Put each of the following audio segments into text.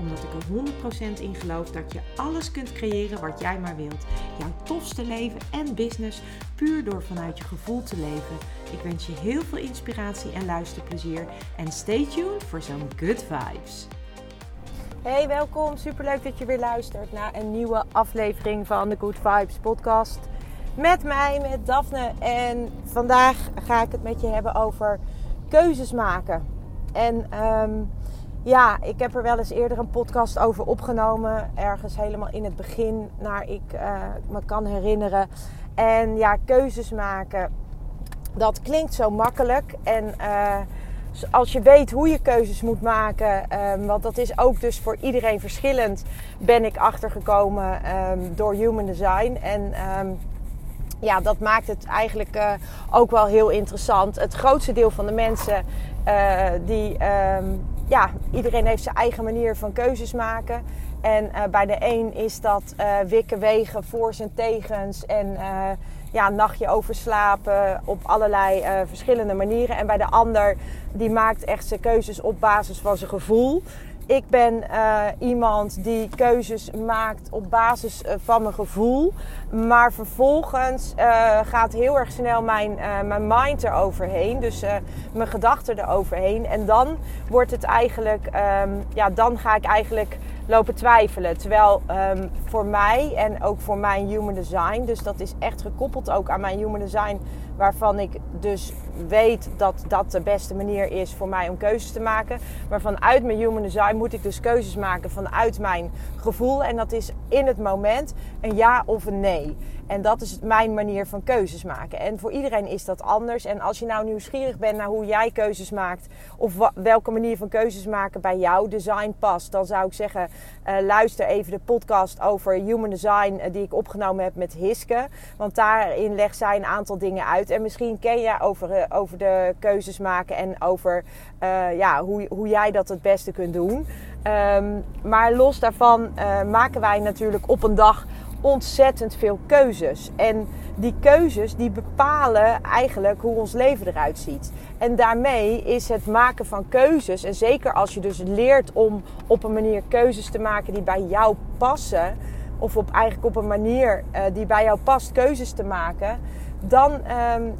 Omdat ik er 100% in geloof dat je alles kunt creëren wat jij maar wilt. Jouw tofste leven en business puur door vanuit je gevoel te leven. Ik wens je heel veel inspiratie en luisterplezier. En stay tuned voor zo'n good vibes. Hey, welkom. Superleuk dat je weer luistert naar een nieuwe aflevering van de Good Vibes podcast. Met mij, met Daphne. En vandaag ga ik het met je hebben over keuzes maken. En ehm, ja, ik heb er wel eens eerder een podcast over opgenomen. Ergens helemaal in het begin, naar ik uh, me kan herinneren. En ja, keuzes maken, dat klinkt zo makkelijk. En uh, als je weet hoe je keuzes moet maken, um, want dat is ook dus voor iedereen verschillend, ben ik achtergekomen um, door Human Design. En um, ja, dat maakt het eigenlijk uh, ook wel heel interessant. Het grootste deel van de mensen, die, ja, iedereen heeft zijn eigen manier van keuzes maken. En uh, bij de een is dat wikken wegen voor zijn tegens en ja, een nachtje overslapen op allerlei verschillende manieren. En bij de ander, die maakt echt zijn keuzes op basis van zijn gevoel. Ik ben uh, iemand die keuzes maakt op basis uh, van mijn gevoel. Maar vervolgens gaat heel erg snel mijn, mijn mind eroverheen. Dus mijn gedachten eroverheen. En dan wordt het eigenlijk, um, ja, dan ga ik eigenlijk lopen twijfelen. Terwijl um, voor mij en ook voor mijn human design, dus dat is echt gekoppeld ook aan mijn human design, waarvan ik dus weet dat dat de beste manier is voor mij om keuzes te maken. Maar vanuit mijn human design moet ik dus keuzes maken vanuit mijn gevoel. En dat is in het moment een ja of een nee. En dat is mijn manier van keuzes maken. En voor iedereen is dat anders. En als je nou nieuwsgierig bent naar hoe jij keuzes maakt, of welke manier van keuzes maken bij jouw design past, dan zou ik zeggen: uh, luister even de podcast over human design uh, die ik opgenomen heb met Hiske. Want daarin legt zij een aantal dingen uit. En misschien ken jij over, uh, over de keuzes maken en over ja, hoe, hoe jij dat het beste kunt doen. Um, maar los daarvan maken wij natuurlijk op een dag ontzettend veel keuzes. En die keuzes die bepalen eigenlijk hoe ons leven eruit ziet. En daarmee is het maken van keuzes, en zeker als je dus leert om op een manier keuzes te maken die bij jou passen, of op, eigenlijk op een manier uh, die bij jou past keuzes te maken, dan, um,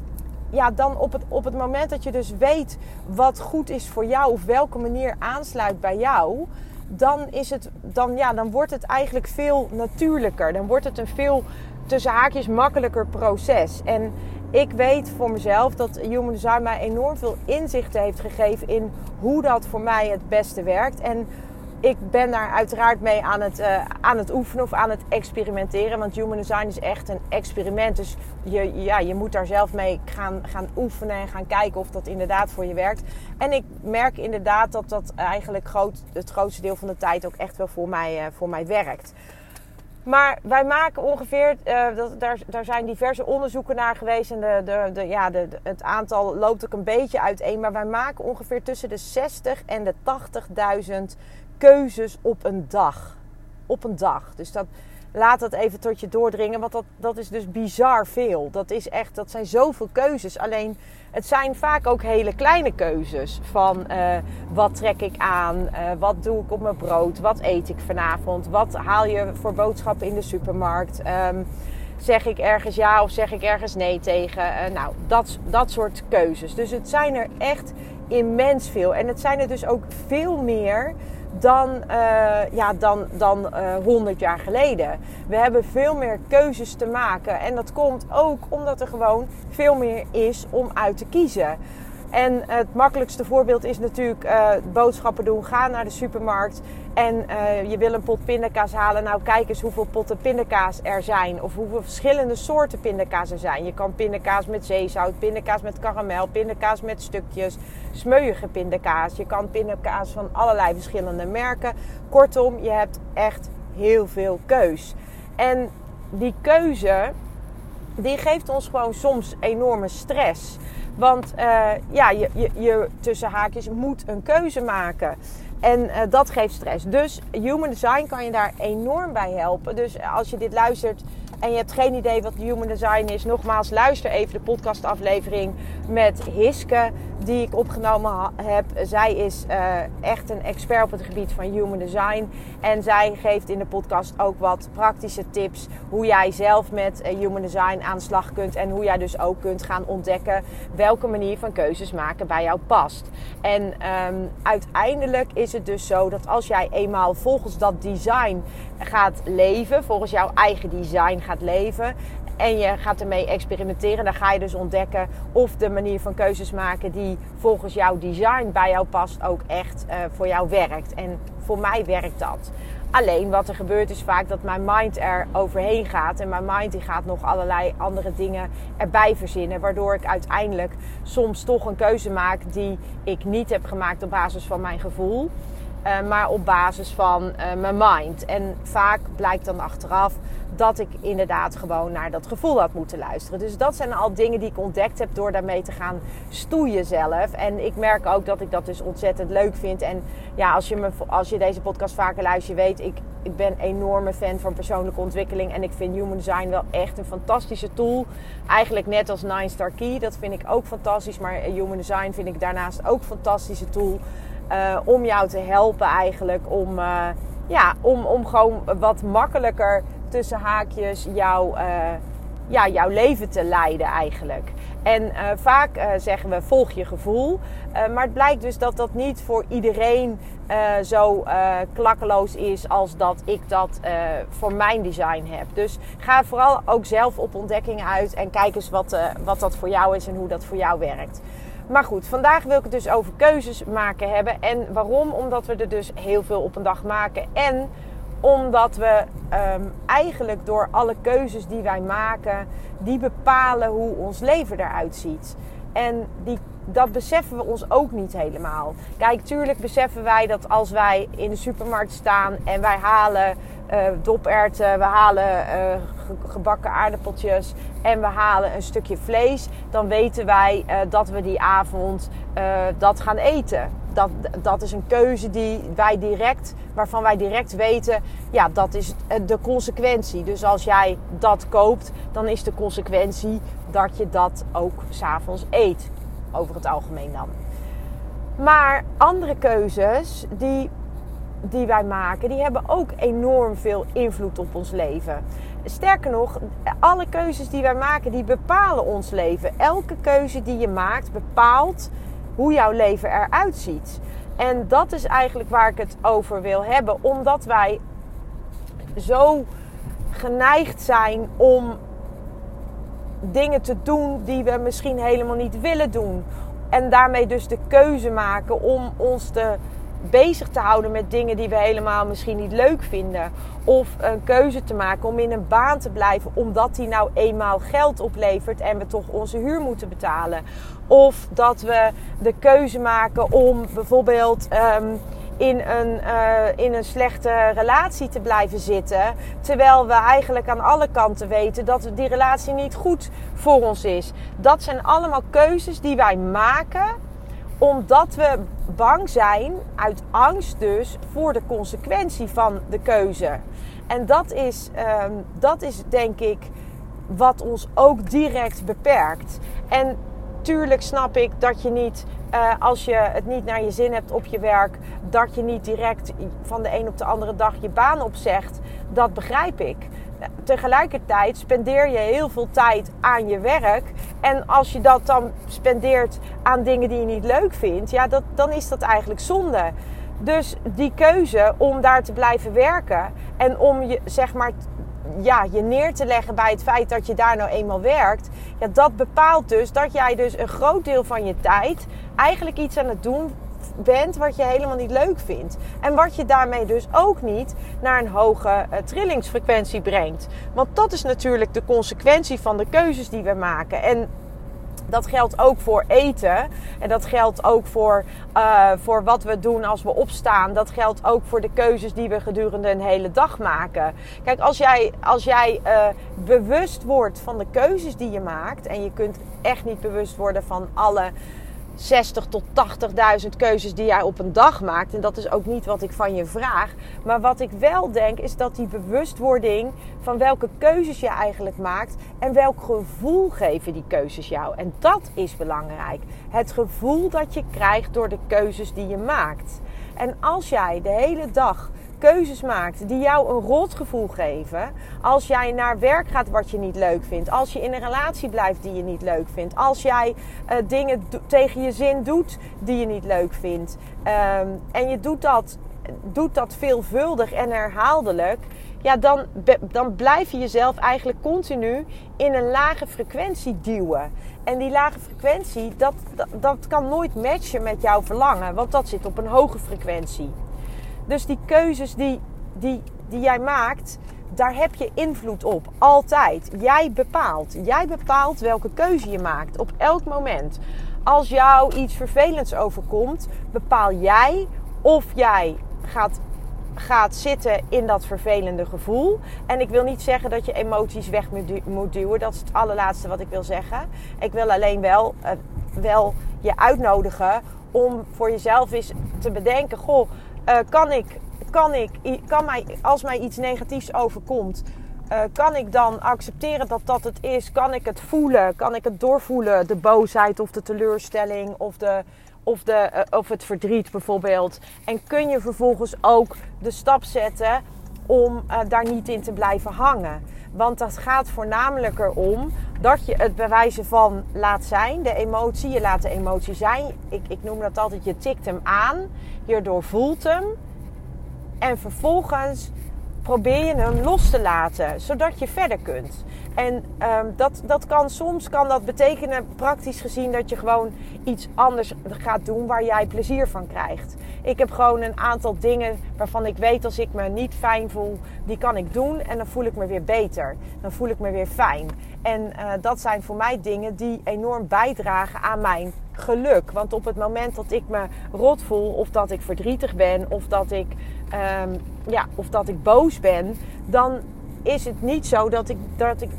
ja, dan op, het, op het moment dat je dus weet wat goed is voor jou of welke manier aansluit bij jou, dan, is het, dan, ja, dan wordt het eigenlijk veel natuurlijker. Dan wordt het een veel tussen haakjes makkelijker proces. En ik weet voor mezelf dat Human Design mij enorm veel inzichten heeft gegeven in hoe dat voor mij het beste werkt. En ik ben daar uiteraard mee aan het, uh, aan het oefenen of aan het experimenteren. Want human design is echt een experiment. Dus je, ja, je moet daar zelf mee gaan, gaan oefenen en gaan kijken of dat inderdaad voor je werkt. En ik merk inderdaad dat dat eigenlijk groot, het grootste deel van de tijd ook echt wel voor mij, uh, voor mij werkt. Maar wij maken ongeveer, uh, dat, daar, daar zijn diverse onderzoeken naar geweest. En de, de, de, ja, de, het aantal loopt ook een beetje uiteen. Maar wij maken ongeveer tussen de 60 en de 80.000 keuzes op een dag. Op een dag. Dus dat, laat dat even tot je doordringen. Want dat, dat is dus bizar veel. Dat, is echt, dat zijn zoveel keuzes. Alleen het zijn vaak ook hele kleine keuzes. Van uh, wat trek ik aan? Uh, wat doe ik op mijn brood? Wat eet ik vanavond? Wat haal je voor boodschappen in de supermarkt? Um, zeg ik ergens ja of zeg ik ergens nee tegen? Uh, nou, dat, dat soort keuzes. Dus het zijn er echt immens veel. En het zijn er dus ook veel meer dan, uh, ja, dan, dan uh, 100 jaar geleden. We hebben veel meer keuzes te maken. En dat komt ook omdat er gewoon veel meer is om uit te kiezen. En het makkelijkste voorbeeld is natuurlijk uh, boodschappen doen. Ga naar de supermarkt en uh, je wil een pot pindakaas halen. Nou, kijk eens hoeveel potten pindakaas er zijn. Of hoeveel verschillende soorten pindakaas er zijn. Je kan pindakaas met zeezout, pindakaas met karamel, pindakaas met stukjes, smeuïge pindakaas. Je kan pindakaas van allerlei verschillende merken. Kortom, je hebt echt heel veel keus. En die keuze die geeft ons gewoon soms enorme stress. Want uh, ja, je, je, je tussen haakjes moet een keuze maken. En uh, dat geeft stress. Dus Human Design kan je daar enorm bij helpen. Dus als je dit luistert en je hebt geen idee wat Human Design is, nogmaals, luister even de podcastaflevering met Hiske die ik opgenomen heb. Zij is uh, echt een expert op het gebied van Human Design. En zij geeft in de podcast ook wat praktische tips hoe jij zelf met uh, Human Design aan de slag kunt. En hoe jij dus ook kunt gaan ontdekken welke manier van keuzes maken bij jou past. En um, uiteindelijk is het dus zo dat als jij eenmaal volgens dat design gaat leven, volgens jouw eigen design gaat leven en je gaat ermee experimenteren. Dan ga je dus ontdekken of de manier van keuzes maken die volgens jouw design bij jou past ook echt uh, voor jou werkt. En voor mij werkt dat. Alleen wat er gebeurt is vaak dat mijn mind er overheen gaat. En mijn mind die gaat nog allerlei andere dingen erbij verzinnen. Waardoor ik uiteindelijk soms toch een keuze maak die ik niet heb gemaakt op basis van mijn gevoel. Uh, maar op basis van uh, mijn mind. En vaak blijkt dan achteraf dat ik inderdaad gewoon naar dat gevoel had moeten luisteren. Dus dat zijn al dingen die ik ontdekt heb door daarmee te gaan stoeien zelf. En ik merk ook dat ik dat dus ontzettend leuk vind. En ja, als je, me, als je deze podcast vaker luistert, je weet, ik, ik ben enorme fan van persoonlijke ontwikkeling. En ik vind Human Design wel echt een fantastische tool. Eigenlijk net als Nine Star Key, dat vind ik ook fantastisch. Maar Human Design vind ik daarnaast ook een fantastische tool. Uh, om jou te helpen eigenlijk om, uh, ja, om, om gewoon wat makkelijker tussen haakjes jouw, uh, ja, jouw leven te leiden eigenlijk. En vaak zeggen we volg je gevoel. maar het blijkt dus dat dat niet voor iedereen zo klakkeloos is als dat ik dat voor mijn design heb. Dus ga vooral ook zelf op ontdekking uit en kijk eens wat, wat dat voor jou is en hoe dat voor jou werkt. Maar goed, vandaag wil ik het dus over keuzes maken hebben. En waarom? Omdat we er dus heel veel op een dag maken. En omdat we um, eigenlijk door alle keuzes die wij maken, die bepalen hoe ons leven eruit ziet. En die, dat beseffen we ons ook niet helemaal. Kijk, tuurlijk beseffen wij dat als wij in de supermarkt staan en wij halen uh, doperwten, we halen uh, gebakken aardappeltjes en we halen een stukje vlees, dan weten wij uh, dat we die avond dat gaan eten dat, dat is een keuze die wij direct, waarvan wij direct weten, ja, dat is de consequentie. Dus als jij dat koopt, dan is de consequentie dat je dat ook s'avonds eet. Over het algemeen dan. Maar andere keuzes die, die wij maken, die hebben ook enorm veel invloed op ons leven. Sterker nog, alle keuzes die wij maken, die bepalen ons leven. Elke keuze die je maakt bepaalt hoe jouw leven eruit ziet. En dat is eigenlijk waar ik het over wil hebben, omdat wij zo geneigd zijn om dingen te doen die we misschien helemaal niet willen doen. En daarmee dus de keuze maken om ons te bezig te houden met dingen die we helemaal misschien niet leuk vinden. Of een keuze te maken om in een baan te blijven omdat die nou eenmaal geld oplevert en we toch onze huur moeten betalen. Of dat we de keuze maken om bijvoorbeeld. Um, in een, uh, in een slechte relatie te blijven zitten. Terwijl we eigenlijk aan alle kanten weten dat die relatie niet goed voor ons is. Dat zijn allemaal keuzes die wij maken omdat we bang zijn, uit angst dus, voor de consequentie van de keuze. En dat is, um, dat is denk ik wat ons ook direct beperkt. En tuurlijk snap ik dat je niet, uh, als je het niet naar je zin hebt op je werk, dat je niet direct van de een op de andere dag je baan opzegt. Dat begrijp ik tegelijkertijd spendeer je heel veel tijd aan je werk. En als je dat dan spendeert aan dingen die je niet leuk vindt, ja, dat, dan is dat eigenlijk zonde. Dus die keuze om daar te blijven werken en om je, zeg maar, ja, je neer te leggen bij het feit dat je daar nou eenmaal werkt, ja, dat bepaalt dus dat jij dus een groot deel van je tijd eigenlijk iets aan het doen bent wat je helemaal niet leuk vindt. En wat je daarmee dus ook niet naar een hoge uh, trillingsfrequentie brengt. Want dat is natuurlijk de consequentie van de keuzes die we maken. En Dat geldt ook voor eten. En dat geldt ook voor, uh, voor wat we doen als we opstaan. Dat geldt ook voor de keuzes die we gedurende een hele dag maken. Kijk, als jij, als jij uh, bewust wordt van de keuzes die je maakt. En je kunt echt niet bewust worden van alle 60 tot 80.000 keuzes die jij op een dag maakt. En dat is ook niet wat ik van je vraag. Maar wat ik wel denk is dat die bewustwording van welke keuzes je eigenlijk maakt en welk gevoel geven die keuzes jou. En dat is belangrijk. Het gevoel dat je krijgt door de keuzes die je maakt. En als jij de hele dag keuzes maakt die jou een rotgevoel geven. Als jij naar werk gaat wat je niet leuk vindt. Als je in een relatie blijft die je niet leuk vindt. Als jij uh, dingen tegen je zin doet die je niet leuk vindt. Um, en je doet dat, doet dat veelvuldig en herhaaldelijk. Ja, dan, dan blijf je jezelf eigenlijk continu in een lage frequentie duwen. En die lage frequentie, dat, dat kan nooit matchen met jouw verlangen. Want dat zit op een hoge frequentie. Dus die keuzes die, die, die jij maakt, daar heb je invloed op. Altijd. Jij bepaalt. Jij bepaalt welke keuze je maakt op elk moment. Als jou iets vervelends overkomt, bepaal jij of jij gaat, gaat zitten in dat vervelende gevoel. En ik wil niet zeggen dat je emoties weg moet duwen. Dat is het allerlaatste wat ik wil zeggen. Ik wil alleen wel, uh, wel je uitnodigen om voor jezelf eens te bedenken: goh uh, kan ik, kan ik, kan mij, als mij iets negatiefs overkomt, uh, kan ik dan accepteren dat dat het is? Kan ik het voelen? Kan ik het doorvoelen? De boosheid of de teleurstelling of, de, of, de, uh, of het verdriet bijvoorbeeld. En kun je vervolgens ook de stap zetten om daar niet in te blijven hangen. Want dat gaat voornamelijk erom dat je het bewijzen van laat zijn. De emotie, je laat de emotie zijn. Ik, ik noem dat altijd, je tikt hem aan. Je doorvoelt hem. En vervolgens probeer je hem los te laten, zodat je verder kunt. En um, dat, dat kan soms kan dat betekenen, praktisch gezien, dat je gewoon iets anders gaat doen waar jij plezier van krijgt. Ik heb gewoon een aantal dingen waarvan ik weet als ik me niet fijn voel, die kan ik doen en dan voel ik me weer beter. Dan voel ik me weer fijn. En uh, dat zijn voor mij dingen die enorm bijdragen aan mijn geluk. Want op het moment dat ik me rot voel, of dat ik verdrietig ben, of dat ik, um, ja, of dat ik boos ben, dan is het niet zo dat, ik, dat, ik,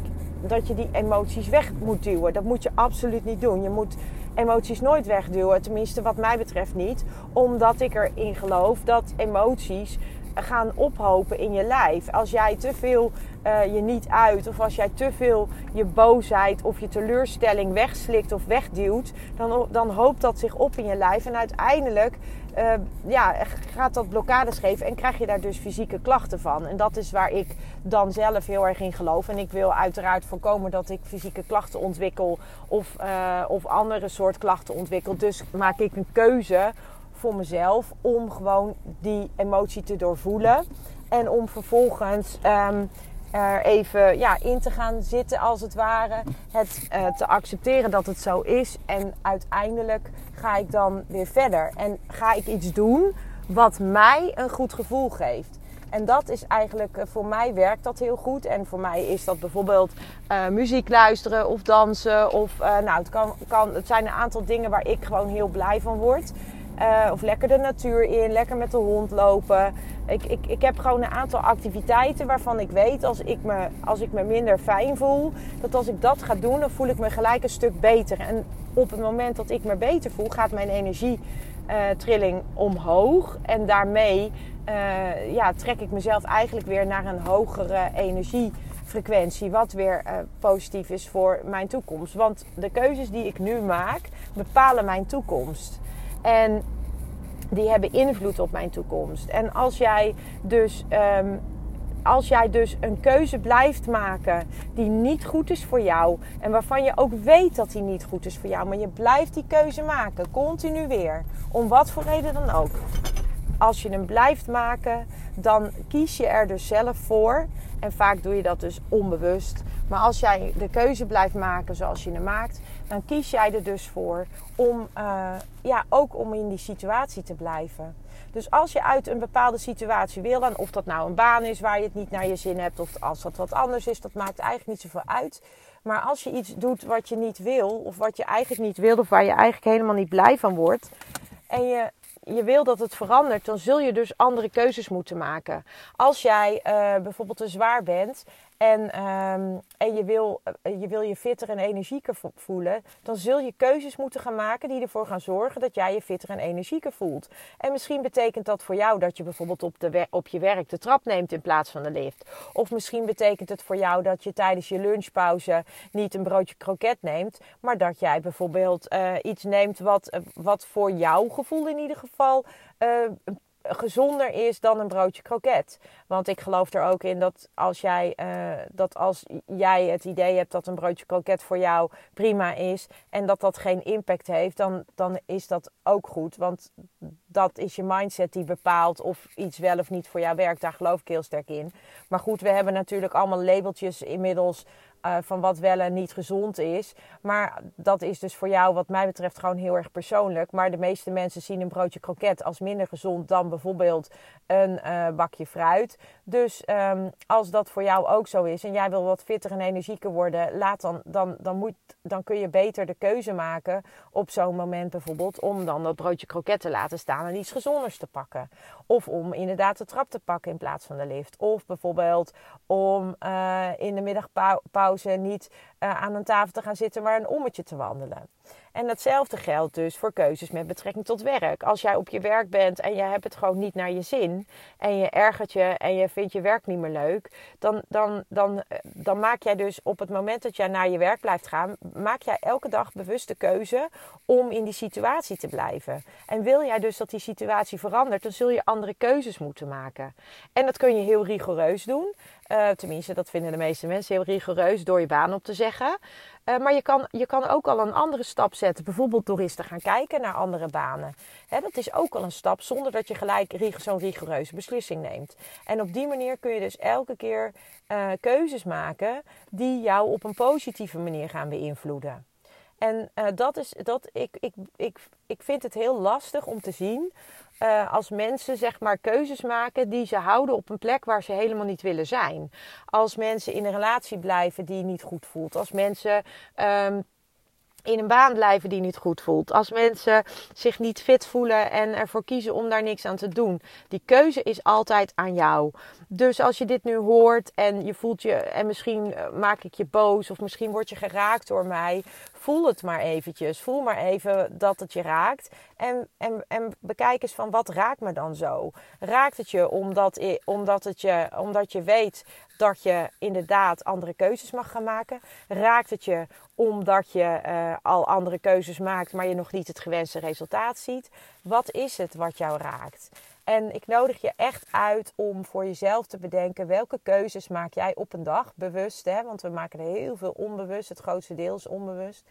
dat je die emoties weg moet duwen. Dat moet je absoluut niet doen. Je moet emoties nooit wegduwen. Tenminste, wat mij betreft niet. Omdat ik erin geloof dat emoties gaan ophopen in je lijf. Als jij te veel uh, je niet uit, of als jij te veel je boosheid of je teleurstelling wegslikt of wegduwt, dan, dan hoopt dat zich op in je lijf. En uiteindelijk uh, ja, gaat dat blokkades geven en krijg je daar dus fysieke klachten van. En dat is waar ik dan zelf heel erg in geloof. En ik wil uiteraard voorkomen dat ik fysieke klachten ontwikkel of, uh, of andere soort klachten ontwikkel. Dus maak ik een keuze voor mezelf om gewoon die emotie te doorvoelen. En om vervolgens um, er even ja, in te gaan zitten, als het ware. Het uh, te accepteren dat het zo is. En uiteindelijk ga ik dan weer verder. En ga ik iets doen wat mij een goed gevoel geeft. En dat is eigenlijk, eh, voor mij werkt dat heel goed. En voor mij is dat bijvoorbeeld uh, muziek luisteren of dansen. Of, nou, het, kan, kan, het zijn een aantal dingen waar ik gewoon heel blij van word. Uh, of lekker de natuur in, lekker met de hond lopen. Ik, ik, ik heb gewoon een aantal activiteiten waarvan ik weet als ik, me, als ik me minder fijn voel, dat als ik dat ga doen, dan voel ik me gelijk een stuk beter. En op het moment dat ik me beter voel, gaat mijn energietrilling uh, omhoog. En daarmee uh, ja, trek ik mezelf eigenlijk weer naar een hogere energiefrequentie. Wat weer positief is voor mijn toekomst. Want de keuzes die ik nu maak, bepalen mijn toekomst. En die hebben invloed op mijn toekomst. En als jij dus, um, als jij dus een keuze blijft maken die niet goed is voor jou. En waarvan je ook weet dat die niet goed is voor jou. Maar je blijft die keuze maken, continu weer. Om wat voor reden dan ook. Als je hem blijft maken, dan kies je er dus zelf voor. En vaak doe je dat dus onbewust. Maar als jij de keuze blijft maken zoals je hem maakt, dan kies jij er dus voor om uh, ja, ook om in die situatie te blijven. Dus als je uit een bepaalde situatie wil, dan of dat nou een baan is waar je het niet naar je zin hebt, of als dat wat anders is, dat maakt eigenlijk niet zoveel uit. Maar als je iets doet wat je niet wil, of wat je eigenlijk niet wil, of waar je eigenlijk helemaal niet blij van wordt, en je, je wil dat het verandert, dan zul je dus andere keuzes moeten maken. Als jij uh, bijvoorbeeld te zwaar bent en, um, en je, wil, uh, je wil je fitter en energieker voelen, dan zul je keuzes moeten gaan maken die ervoor gaan zorgen dat jij je fitter en energieker voelt. En misschien betekent dat voor jou dat je bijvoorbeeld op, de op je werk de trap neemt in plaats van de lift. Of misschien betekent het voor jou dat je tijdens je lunchpauze niet een broodje kroket neemt, maar dat jij bijvoorbeeld uh, iets neemt wat, wat voor jouw gevoel in ieder geval gezonder is dan een broodje kroket. Want ik geloof er ook in dat als jij, uh, dat als jij het idee hebt dat een broodje kroket voor jou prima is en dat dat geen impact heeft, dan, dan is dat ook goed. Want dat is je mindset die bepaalt of iets wel of niet voor jou werkt. Daar geloof ik heel sterk in. Maar goed, we hebben natuurlijk allemaal labeltjes inmiddels uh, van wat wel en niet gezond is. Maar dat is dus voor jou, wat mij betreft, gewoon heel erg persoonlijk. Maar de meeste mensen zien een broodje kroket als minder gezond dan bijvoorbeeld een uh, bakje fruit. Dus um, als dat voor jou ook zo is en jij wil wat fitter en energieker worden, laat dan, dan, dan, moet, dan kun je beter de keuze maken op zo'n moment bijvoorbeeld om dan dat broodje kroket te laten staan en iets gezonders te pakken. Of om inderdaad de trap te pakken in plaats van de lift. Of bijvoorbeeld om uh, in de middagpauze niet uh, aan een tafel te gaan zitten, maar een ommetje te wandelen. En datzelfde geldt dus voor keuzes met betrekking tot werk. Als jij op je werk bent en je hebt het gewoon niet naar je zin en je ergert je en je vindt je werk niet meer leuk, dan, dan, dan, dan maak jij dus op het moment dat jij naar je werk blijft gaan, maak jij elke dag bewust de keuze om in die situatie te blijven. En wil jij dus dat die situatie verandert, dan zul je andere keuzes moeten maken. En dat kun je heel rigoureus doen. Uh, tenminste, dat vinden de meeste mensen heel rigoureus door je baan op te zeggen. Uh, maar je kan, je kan ook al een andere stap zetten. Bijvoorbeeld door eens te gaan kijken naar andere banen. Hè, dat is ook al een stap zonder dat je gelijk zo'n rigoureuze beslissing neemt. En op die manier kun je dus elke keer uh, keuzes maken die jou op een positieve manier gaan beïnvloeden. En uh, dat is dat ik, ik, ik, ik vind het heel lastig om te zien uh, als mensen zeg maar keuzes maken die ze houden op een plek waar ze helemaal niet willen zijn. Als mensen in een relatie blijven die niet goed voelt. Als mensen um, in een baan blijven die niet goed voelt. Als mensen zich niet fit voelen en ervoor kiezen om daar niks aan te doen. Die keuze is altijd aan jou. Dus als je dit nu hoort en je voelt je, en misschien eh, maak ik je boos of misschien word je geraakt door mij, voel het maar eventjes. Voel maar even dat het je raakt. En, en, en bekijk eens van wat raakt me dan zo? Raakt het je omdat, omdat, het je omdat je weet dat je inderdaad andere keuzes mag gaan maken? Raakt het je omdat je uh, al andere keuzes maakt, maar je nog niet het gewenste resultaat ziet? Wat is het wat jou raakt? En ik nodig je echt uit om voor jezelf te bedenken welke keuzes maak jij op een dag bewust. Hè? Want we maken er heel veel onbewust, het grootste deel is onbewust.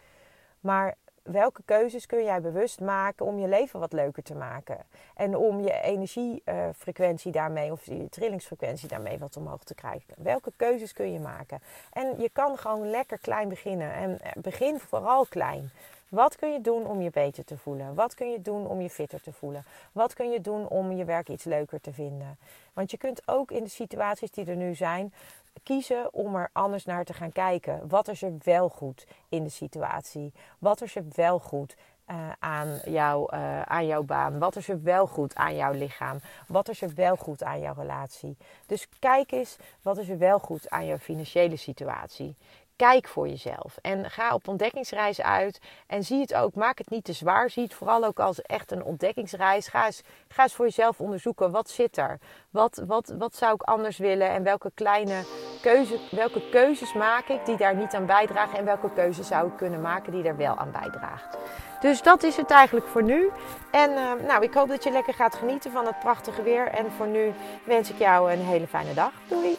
Maar welke keuzes kun jij bewust maken om je leven wat leuker te maken? En om je energiefrequentie daarmee, of je trillingsfrequentie daarmee wat omhoog te krijgen. Welke keuzes kun je maken? En je kan gewoon lekker klein beginnen. En begin vooral klein. Wat kun je doen om je beter te voelen? Wat kun je doen om je fitter te voelen? Wat kun je doen om je werk iets leuker te vinden? Want je kunt ook in de situaties die er nu zijn kiezen om er anders naar te gaan kijken. Wat is er wel goed in de situatie? Wat is er wel goed uh, aan, jou, uh, aan jouw baan? Wat is er wel goed aan jouw lichaam? Wat is er wel goed aan jouw relatie? Dus kijk eens, wat is er wel goed aan jouw financiële situatie? Kijk voor jezelf en ga op ontdekkingsreis uit. En zie het ook, maak het niet te zwaar. Zie het vooral ook als echt een ontdekkingsreis. Ga eens, ga eens voor jezelf onderzoeken, wat zit er? Wat, wat, wat zou ik anders willen? En welke kleine keuze, welke keuzes maak ik die daar niet aan bijdragen? En welke keuzes zou ik kunnen maken die daar wel aan bijdraagt? Dus dat is het eigenlijk voor nu. En uh, nou, ik hoop dat je lekker gaat genieten van het prachtige weer. En voor nu wens ik jou een hele fijne dag. Doei!